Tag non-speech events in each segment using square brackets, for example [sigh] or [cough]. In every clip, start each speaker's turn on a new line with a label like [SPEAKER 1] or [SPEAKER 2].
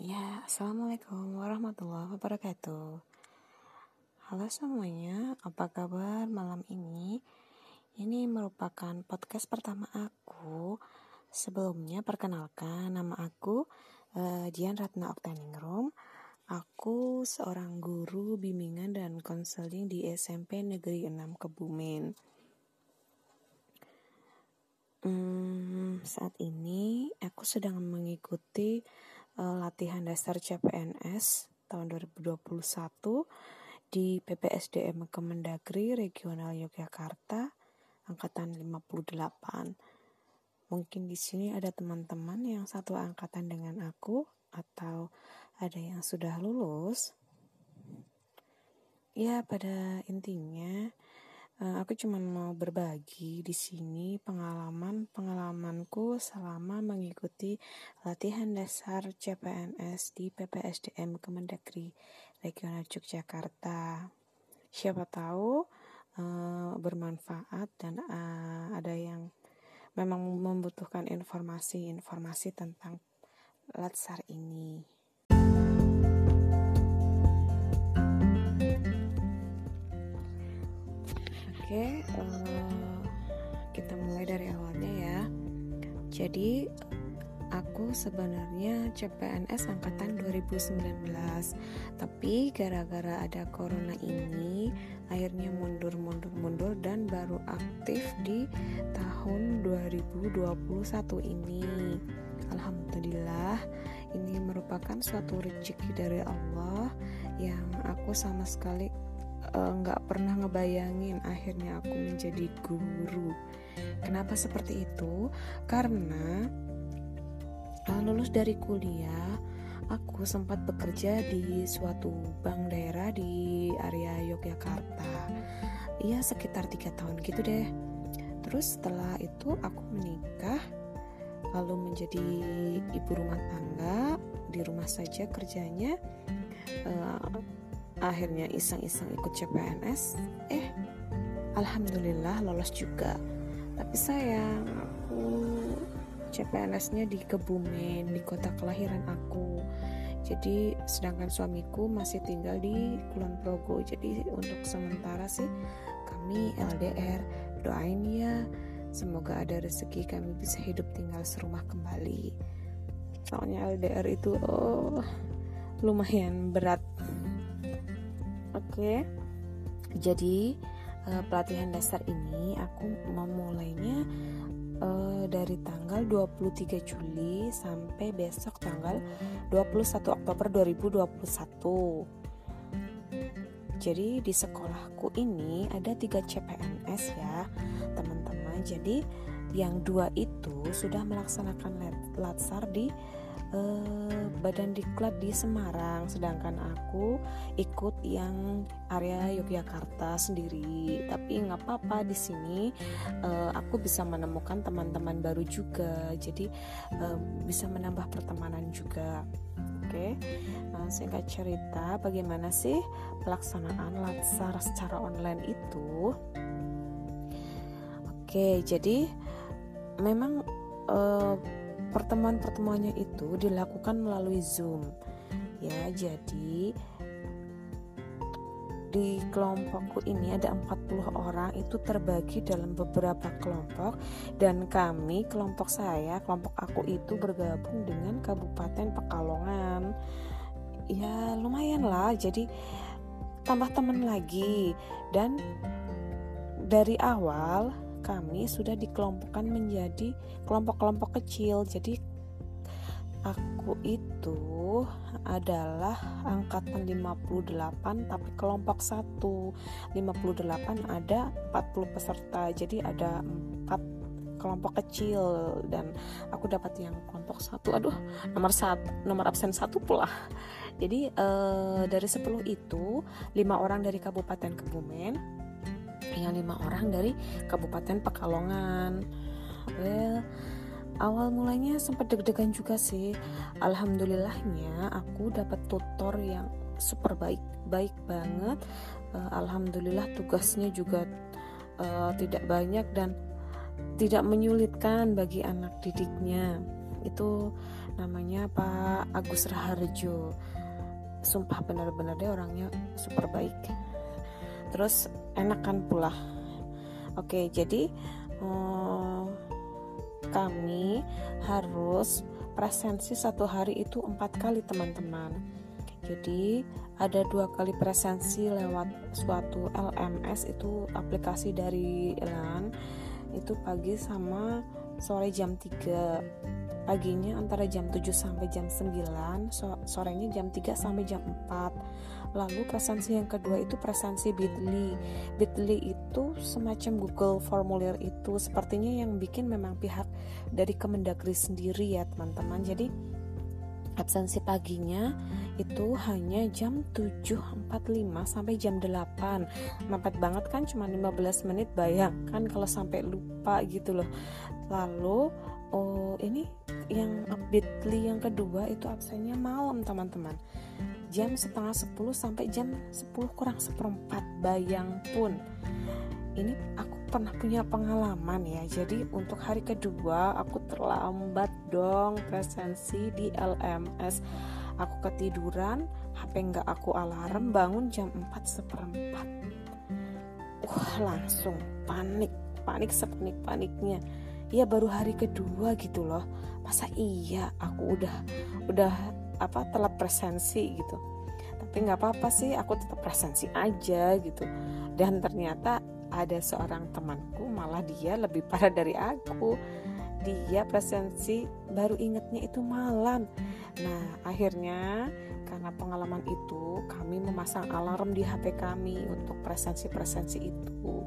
[SPEAKER 1] Ya, Assalamualaikum warahmatullahi wabarakatuh. Halo semuanya, apa kabar malam ini? Ini merupakan podcast pertama aku. Sebelumnya perkenalkan nama aku uh, Dian Ratna Oktaningrum Aku seorang guru bimbingan dan konseling di SMP Negeri 6 Kebumen. Hmm, Saat ini aku sedang mengikuti latihan dasar CPNS tahun 2021 di PPSDM Kemendagri Regional Yogyakarta angkatan 58. Mungkin di sini ada teman-teman yang satu angkatan dengan aku atau ada yang sudah lulus. Ya, pada intinya Uh, aku cuma mau berbagi di sini pengalaman-pengalamanku selama mengikuti latihan dasar CPNS di PPSDM Kemendagri Regional Yogyakarta. Siapa tahu uh, bermanfaat dan uh, ada yang memang membutuhkan informasi-informasi tentang latsar ini. Oke, uh, kita mulai dari awalnya ya. Jadi aku sebenarnya CPNS angkatan 2019 tapi gara-gara ada corona ini akhirnya mundur mundur mundur dan baru aktif di tahun 2021 ini Alhamdulillah ini merupakan suatu rezeki dari Allah yang aku sama sekali Eh, nggak uh, pernah ngebayangin akhirnya aku menjadi guru. Kenapa seperti itu? Karena uh, lulus dari kuliah, aku sempat bekerja di suatu bank daerah di area Yogyakarta. Iya sekitar tiga tahun gitu deh. Terus setelah itu aku menikah, lalu menjadi ibu rumah tangga di rumah saja kerjanya. Uh, akhirnya iseng-iseng ikut CPNS eh alhamdulillah lolos juga. Tapi sayang aku CPNS-nya di Kebumen di kota kelahiran aku. Jadi sedangkan suamiku masih tinggal di Kulon Progo. Jadi untuk sementara sih kami LDR doain ya semoga ada rezeki kami bisa hidup tinggal serumah kembali. Soalnya LDR itu oh lumayan berat Oke. Jadi uh, pelatihan dasar ini aku memulainya uh, dari tanggal 23 Juli sampai besok tanggal 21 Oktober 2021. Jadi di sekolahku ini ada tiga CPNS ya teman-teman. Jadi yang dua itu sudah melaksanakan latsar di uh, badan diklat di Semarang sedangkan aku ikut yang area Yogyakarta sendiri. Tapi nggak apa-apa di sini uh, aku bisa menemukan teman-teman baru juga. Jadi uh, bisa menambah pertemanan juga. Oke, nah, singkat cerita, bagaimana sih pelaksanaan latsar secara online itu? Oke, jadi memang uh, pertemuan-pertemuannya itu dilakukan melalui Zoom. Ya, jadi di kelompokku ini ada 40 orang itu terbagi dalam beberapa kelompok. Dan kami kelompok saya kelompok aku itu bergabung dengan Kabupaten Pekalongan. Ya lumayan lah. Jadi tambah teman lagi. Dan dari awal kami sudah dikelompokkan menjadi kelompok-kelompok kecil. Jadi aku itu adalah angkatan 58 tapi kelompok 1 58 ada 40 peserta jadi ada 4 kelompok kecil. Dan aku dapat yang kelompok satu. Aduh nomor satu nomor absen satu pula. Jadi eh, dari 10 itu lima orang dari Kabupaten Kebumen yang lima orang dari Kabupaten Pekalongan. Well, awal mulanya sempat deg-degan juga sih. Alhamdulillahnya aku dapat tutor yang super baik, baik banget. Uh, Alhamdulillah tugasnya juga uh, tidak banyak dan tidak menyulitkan bagi anak didiknya. itu namanya Pak Agus Raharjo sumpah benar-benar dia orangnya super baik terus enakan pula. Oke jadi hmm, kami harus presensi satu hari itu empat kali teman-teman. Jadi ada dua kali presensi lewat suatu LMS itu aplikasi dari LAN itu pagi sama sore jam 3 paginya antara jam 7 sampai jam 9 sorenya jam 3 sampai jam 4 lalu presensi yang kedua itu presensi Bitly. Bitly itu semacam Google formulir itu sepertinya yang bikin memang pihak dari Kemendagri sendiri ya teman-teman. Jadi absensi paginya itu hanya jam 7.45 sampai jam 8 mepet banget kan cuma 15 menit bayangkan kalau sampai lupa gitu loh. Lalu oh ini yang bitly yang kedua itu absennya malam teman-teman. Jam setengah 10 sampai jam 10 kurang seperempat bayang pun. Ini aku pernah punya pengalaman ya. Jadi untuk hari kedua aku terlambat dong presensi di LMS aku ketiduran HP nggak aku alarm bangun jam 4 seperempat. Wah langsung panik panik sepanik paniknya ya baru hari kedua gitu loh. Masa iya aku udah udah apa telat presensi gitu. Tapi nggak apa-apa sih aku tetap presensi aja gitu. Dan ternyata ada seorang temanku malah dia lebih [laughs] parah dari aku. Dia presensi baru ingetnya itu malam. Nah akhirnya karena pengalaman itu kami memasang alarm di HP kami untuk presensi-presensi itu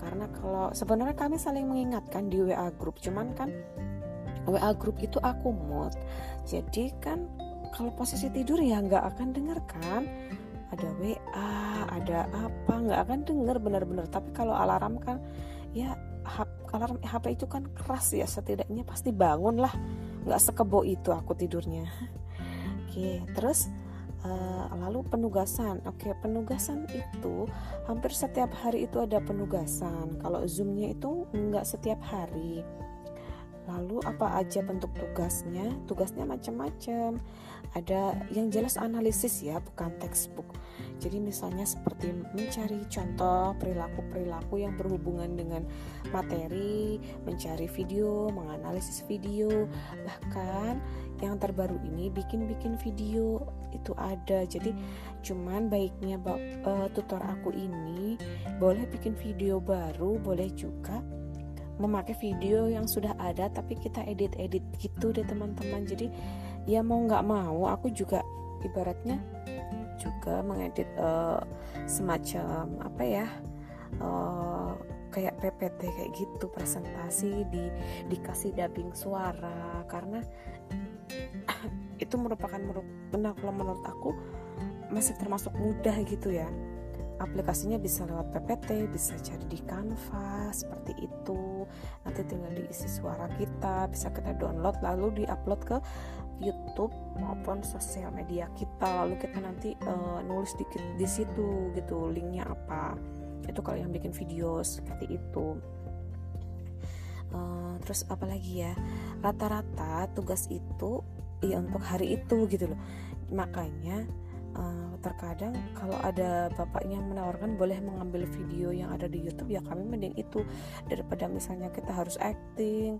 [SPEAKER 1] karena kalau sebenarnya kami saling mengingatkan di WA group. Cuman kan WA group itu aku mood. Jadi kan kalau posisi tidur ya nggak akan dengar kan? Ada WA ada apa nggak akan denger benar-benar. Tapi kalau alarm kan ya alarm HP itu kan keras ya. Setidaknya pasti bangun lah. Nggak sekebo itu aku tidurnya. Oke terus uh, lalu penugasan. Oke penugasan itu hampir setiap hari itu ada penugasan. Kalau zoomnya itu nggak setiap hari lalu apa aja bentuk tugasnya? Tugasnya macam-macam. Ada yang jelas analisis ya bukan textbook. Jadi misalnya seperti mencari contoh perilaku-perilaku yang berhubungan dengan materi mencari video menganalisis video. Bahkan yang terbaru ini bikin-bikin video itu ada. Jadi cuman baiknya uh, tutor aku ini boleh bikin video baru boleh juga memakai video yang sudah ada tapi kita edit-edit gitu deh teman-teman. Jadi ya mau nggak mau aku juga ibaratnya juga mengedit uh, semacam apa ya uh, kayak PPT kayak gitu presentasi di dikasih dubbing suara. Karena [coughs] itu merupakan kalau menurut aku masih termasuk mudah gitu ya aplikasinya bisa lewat PPT, bisa cari di Canva seperti itu. Nanti tinggal diisi suara kita, bisa kita download lalu diupload ke YouTube maupun sosial media kita. Lalu kita nanti uh, nulis dikit di situ gitu, linknya apa. Itu kalau yang bikin video seperti itu. Uh, terus apa lagi ya? Rata-rata tugas itu ya untuk hari itu gitu loh. Makanya uh, terkadang kalau ada bapak yang menawarkan boleh mengambil video yang ada di YouTube ya kami mending itu. Daripada misalnya kita harus acting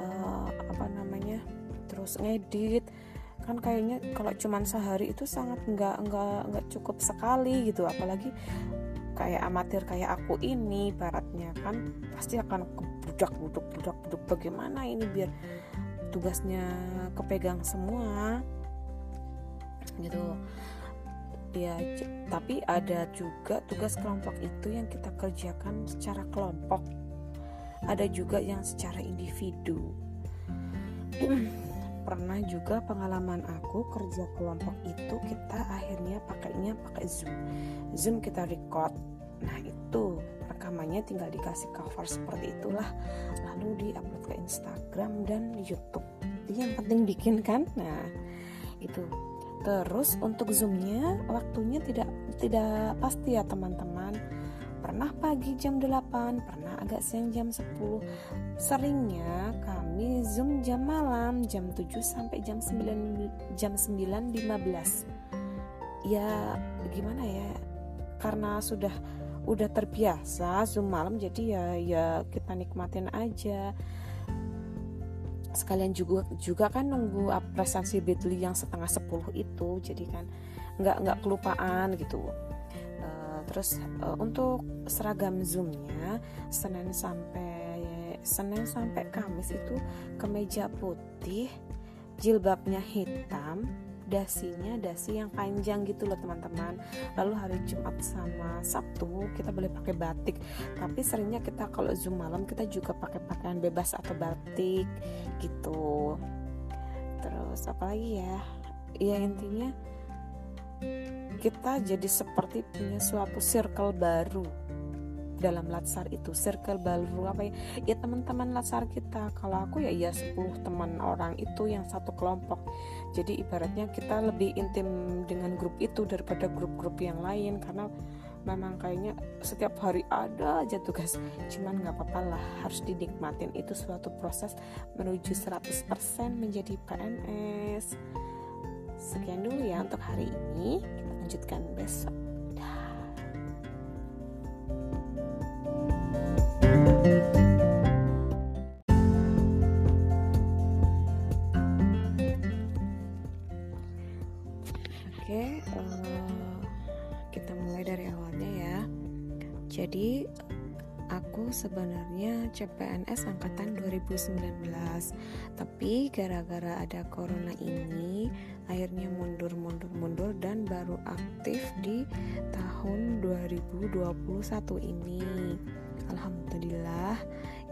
[SPEAKER 1] uh, apa namanya terus ngedit. Kan kayaknya kalau cuman sehari itu sangat nggak nggak nggak cukup sekali gitu. Apalagi kayak amatir kayak aku ini baratnya kan pasti akan kebudak buduk budak buduk bagaimana ini biar tugasnya kepegang semua? Gitu ya tapi ada juga tugas kelompok itu yang kita kerjakan secara kelompok. Ada juga yang secara individu. [clears throat] Pernah juga pengalaman aku kerja kelompok itu kita akhirnya pakainya pakai zoom. Zoom kita record. Nah itu rekamannya tinggal dikasih cover seperti itulah. Lalu diupload ke Instagram dan YouTube. Yang penting bikin kan? Nah itu Terus untuk zoomnya waktunya tidak tidak pasti ya teman-teman. Pernah pagi jam 8, pernah agak siang jam 10. Seringnya kami Zoom jam malam jam 7 sampai jam 9 jam 9.15 ya gimana ya karena sudah udah terbiasa Zoom malam jadi ya ya kita nikmatin aja sekalian juga juga kan nunggu presensi Bitly yang setengah sepuluh itu jadi kan nggak nggak kelupaan gitu. Uh, terus uh, untuk seragam zoomnya Senin sampai Senin sampai Kamis itu kemeja putih jilbabnya hitam dasinya dasi yang panjang gitu loh teman-teman. Lalu hari Jumat sama Sabtu kita boleh pakai batik. Tapi seringnya kita kalau zoom malam kita juga pakai pakaian bebas atau batik gitu. Terus apa lagi ya? Ya intinya kita jadi seperti punya suatu circle baru dalam latsar itu circle baru apa ya? Ya teman-teman latsar kita. Kalau aku ya ya 10 teman orang itu yang satu kelompok. Jadi ibaratnya kita lebih intim dengan grup itu daripada grup-grup yang lain. Karena memang kayaknya setiap hari ada aja tugas. Cuman nggak apa-apa lah harus dinikmatin. Itu suatu proses menuju 100% menjadi PNS sekian dulu ya untuk hari ini. Kita lanjutkan besok Oke, uh, kita mulai dari awalnya ya. Jadi aku sebenarnya CPNS angkatan 2019 tapi gara-gara ada corona ini akhirnya mundur mundur mundur dan baru aktif di tahun 2021 ini Alhamdulillah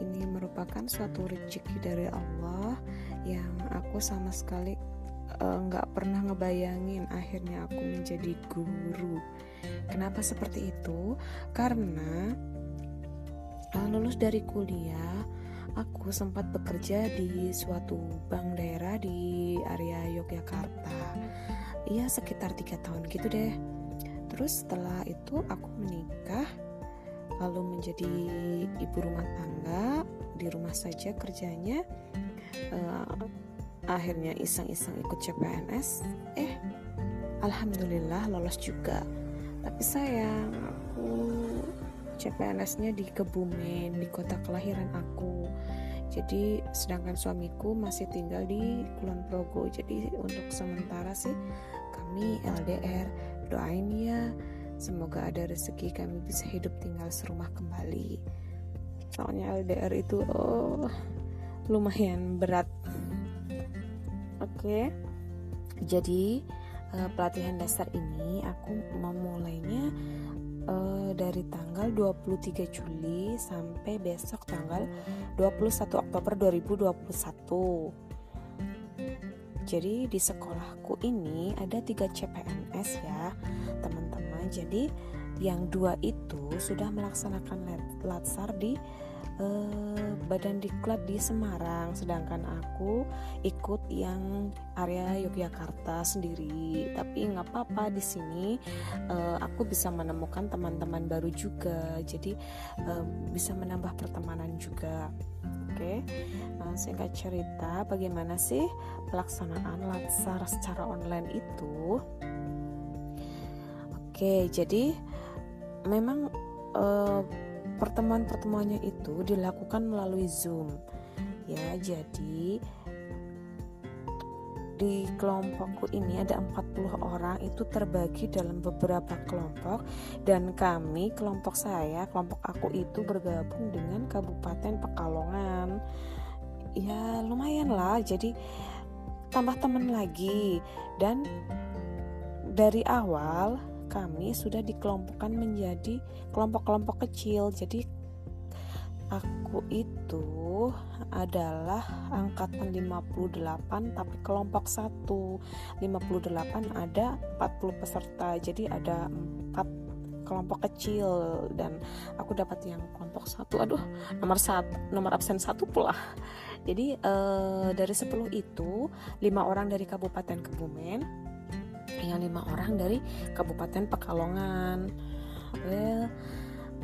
[SPEAKER 1] ini merupakan suatu rezeki dari Allah yang aku sama sekali Eh, nggak uh, pernah ngebayangin akhirnya aku menjadi guru. Kenapa seperti itu? Karena uh, lulus dari kuliah, aku sempat bekerja di suatu bank daerah di area Yogyakarta. Iya sekitar tiga tahun gitu deh. Terus setelah itu aku menikah, lalu menjadi ibu rumah tangga di rumah saja kerjanya. Uh, akhirnya iseng-iseng ikut CPNS eh alhamdulillah lolos juga. Tapi sayang aku CPNS-nya di Kebumen di kota kelahiran aku. Jadi sedangkan suamiku masih tinggal di Kulon Progo. Jadi untuk sementara sih kami LDR doain ya. Semoga ada rezeki kami bisa hidup tinggal serumah kembali. Soalnya LDR itu oh lumayan berat Oke. Jadi uh, pelatihan dasar ini aku memulainya uh, dari tanggal 23 Juli sampai besok tanggal 21 Oktober 2021. Jadi di sekolahku ini ada tiga CPNS ya teman-teman. Jadi yang dua itu sudah melaksanakan latsar di uh, badan diklat di Semarang sedangkan aku ikut yang area Yogyakarta sendiri. Tapi nggak apa-apa di sini uh, aku bisa menemukan teman-teman baru juga. Jadi uh, bisa menambah pertemanan juga. Oke, nah, singkat cerita, bagaimana sih pelaksanaan latsar secara online itu? Oke, jadi memang uh, pertemuan-pertemuannya itu dilakukan melalui Zoom. Ya, jadi di kelompokku ini ada 40 orang itu terbagi dalam beberapa kelompok dan kami kelompok saya kelompok aku itu bergabung dengan Kabupaten Pekalongan. Ya lumayan lah. Jadi tambah teman lagi. Dan dari awal kami sudah dikelompokkan menjadi kelompok-kelompok kecil. Jadi aku itu adalah angkatan 58 tapi kelompok 1 58 ada 40 peserta jadi ada 4 kelompok kecil. Dan aku dapat yang kelompok satu. Aduh nomor satu nomor absen satu pula. Jadi eh, dari 10 itu lima orang dari Kabupaten Kebumen yang lima orang dari Kabupaten Pekalongan. Well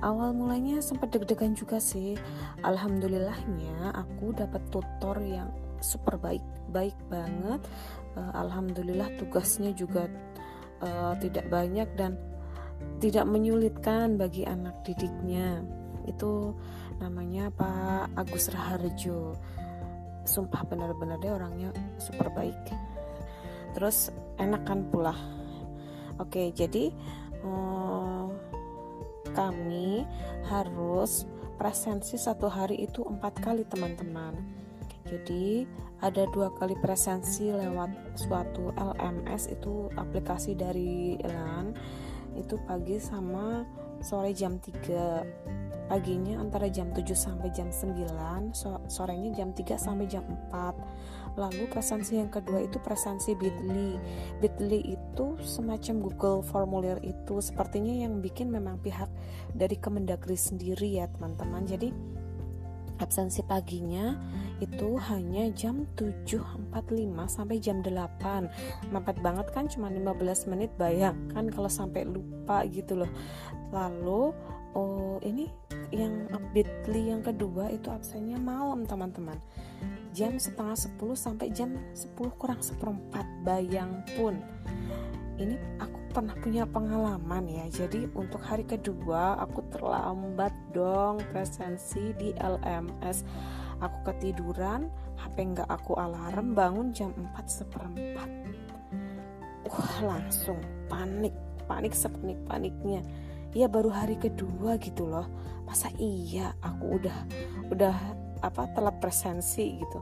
[SPEAKER 1] awal mulanya sempat deg-degan juga sih. Alhamdulillahnya aku dapat tutor yang super baik baik banget. Uh, alhamdulillah tugasnya juga uh, tidak banyak dan tidak menyulitkan bagi anak didiknya. Itu namanya Pak Agus Raharjo. Sumpah benar-benar dia orangnya super baik. Terus enakan pula. Oke jadi uh, kami harus presensi satu hari itu empat kali teman-teman. Jadi ada dua kali presensi lewat suatu LMS itu aplikasi dari LAN itu pagi sama sore jam 3 paginya antara jam 7 sampai jam 9 sorenya jam 3 sampai jam 4 lalu presensi yang kedua itu presensi Bitly. Bitly itu semacam Google formulir itu. Sepertinya yang bikin memang pihak dari Kemendagri sendiri ya teman-teman. Jadi absensi paginya itu hanya jam 7.45 sampai jam 8 mepet banget kan cuma 15 menit bayangkan kalau sampai lupa gitu loh. Lalu oh ini yang update yang kedua itu absennya malam teman-teman. Jam setengah 10 sampai jam 10 kurang seperempat bayang pun ini aku pernah punya pengalaman ya. Jadi untuk hari kedua aku terlambat dong presensi di LMS aku ketiduran HP nggak aku alarm bangun jam 4 seperempat. Wah langsung panik panik sepanik paniknya. Ya baru hari kedua gitu loh. Masa iya aku udah udah apa telat presensi gitu?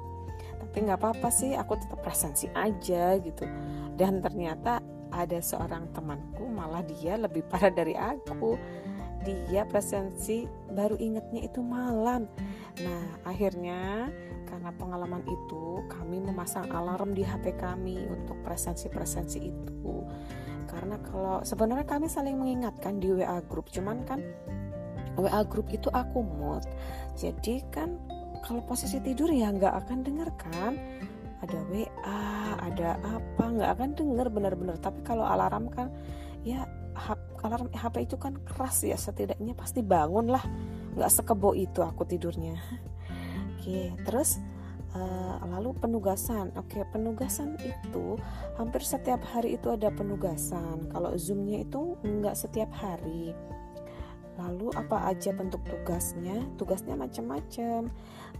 [SPEAKER 1] Tapi nggak apa-apa sih aku tetap presensi aja gitu. Dan ternyata ada seorang temanku malah dia lebih parah dari aku. Dia presensi baru ingetnya itu malam. Nah akhirnya karena pengalaman itu kami memasang alarm di HP kami untuk presensi-presensi itu. Karena kalau sebenarnya kami saling mengingatkan di WA group cuman kan WA group itu aku mood jadi kan kalau posisi tidur ya nggak akan dengar kan ada WA ada apa nggak akan denger benar-benar. Tapi kalau alarm kan ya alarm HP itu kan keras ya setidaknya pasti bangun lah. Nggak sekebo itu aku tidurnya. Oke terus uh, lalu penugasan. Oke penugasan itu hampir setiap hari itu ada penugasan. Kalau zoomnya itu nggak setiap hari lalu apa aja bentuk tugasnya? Tugasnya macam-macam.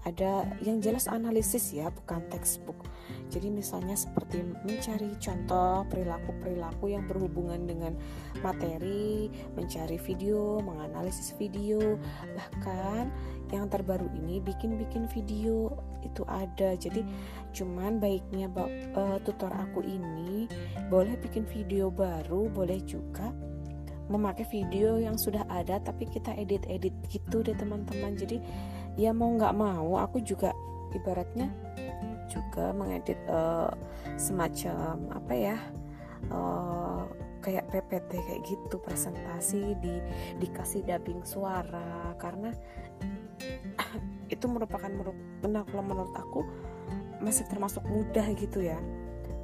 [SPEAKER 1] Ada yang jelas analisis ya bukan textbook. Jadi misalnya seperti mencari contoh perilaku-perilaku yang berhubungan dengan materi mencari video menganalisis video. Bahkan yang terbaru ini bikin-bikin video itu ada. Jadi cuman baiknya uh, tutor aku ini boleh bikin video baru boleh juga memakai video yang sudah ada tapi kita edit-edit gitu deh teman-teman. Jadi ya mau nggak mau aku juga ibaratnya juga mengedit uh, semacam apa ya uh, kayak PPT kayak gitu presentasi di dikasih dubbing suara. Karena [coughs] itu merupakan kalau menurut aku masih termasuk mudah gitu ya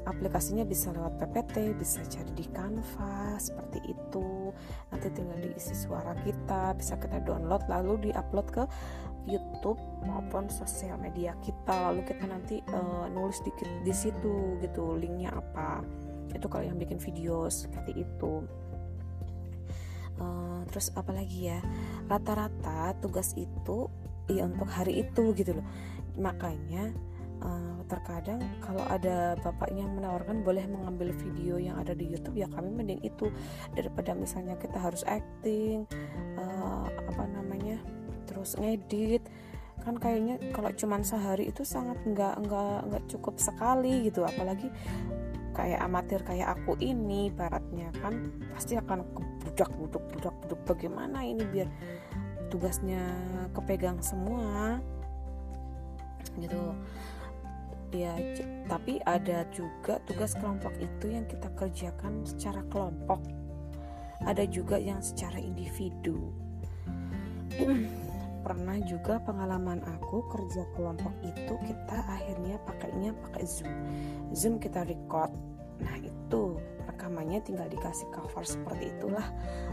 [SPEAKER 1] aplikasinya bisa lewat PPT, bisa cari di Canva seperti itu. Nanti tinggal diisi suara kita, bisa kita download lalu diupload ke YouTube maupun sosial media kita. Lalu kita nanti uh, nulis dikit di situ gitu, linknya apa. Itu kalau yang bikin video seperti itu. Uh, terus apa lagi ya? Rata-rata tugas itu ya untuk hari itu gitu loh. Makanya uh, terkadang kalau ada bapaknya menawarkan boleh mengambil video yang ada di YouTube ya kami mending itu. Daripada misalnya kita harus acting uh, apa namanya terus ngedit. Kan kayaknya kalau cuman sehari itu sangat nggak nggak nggak cukup sekali gitu. Apalagi kayak amatir kayak aku ini baratnya kan pasti akan budak budak budak budak. Bagaimana ini biar tugasnya kepegang semua? Gitu ya tapi ada juga tugas kelompok itu yang kita kerjakan secara kelompok. Ada juga yang secara individu. [clears throat] Pernah juga pengalaman aku kerja kelompok itu kita akhirnya pakainya pakai zoom. Zoom kita record. Nah itu rekamannya tinggal dikasih cover seperti itulah.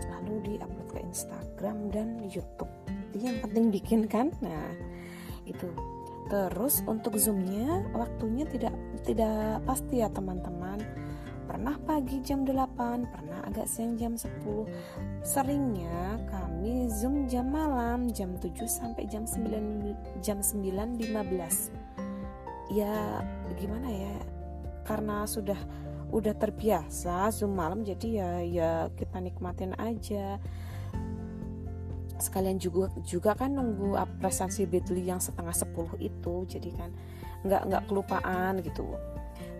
[SPEAKER 1] Lalu diupload ke Instagram dan YouTube. Yang penting bikin kan? Nah itu terus untuk zoomnya waktunya tidak tidak pasti ya teman-teman. Pernah pagi jam 8 pernah agak siang jam 10 seringnya kami zoom jam malam jam 7 sampai jam 9 jam 9.15 ya gimana ya? Karena sudah udah terbiasa zoom malam jadi ya ya kita nikmatin aja sekalian juga juga kan nunggu presensi Bitly yang setengah sepuluh itu jadi kan nggak nggak kelupaan gitu.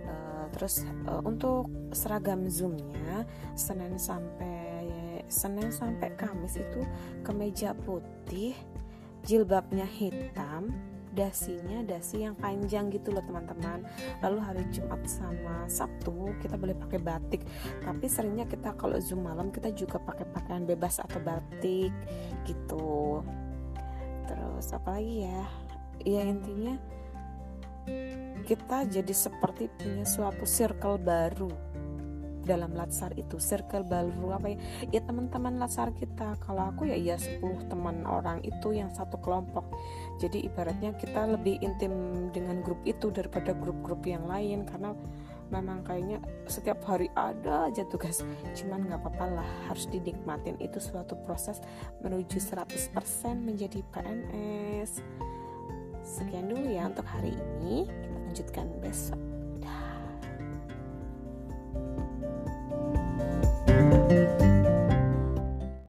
[SPEAKER 1] Uh, terus uh, untuk seragam zoomnya Senin sampai Senin sampai Kamis itu kemeja putih jilbabnya hitam dasinya dasi yang panjang gitu loh teman-teman. Lalu hari Jumat sama Sabtu kita boleh pakai batik. Tapi seringnya kita kalau zoom malam kita juga pakai pakaian bebas atau batik gitu. Terus apa lagi ya? Ya intinya kita jadi seperti punya suatu circle baru dalam latsar itu circle baru apa ya? Ya teman-teman latsar kita. Kalau aku ya ya 10 teman orang itu yang satu kelompok. Jadi ibaratnya kita lebih intim dengan grup itu daripada grup-grup yang lain. Karena memang kayaknya setiap hari ada aja tugas. Cuman nggak apa-apa lah harus dinikmatin. Itu suatu proses menuju 100% menjadi PNS sekian dulu ya untuk hari ini. Kita lanjutkan besok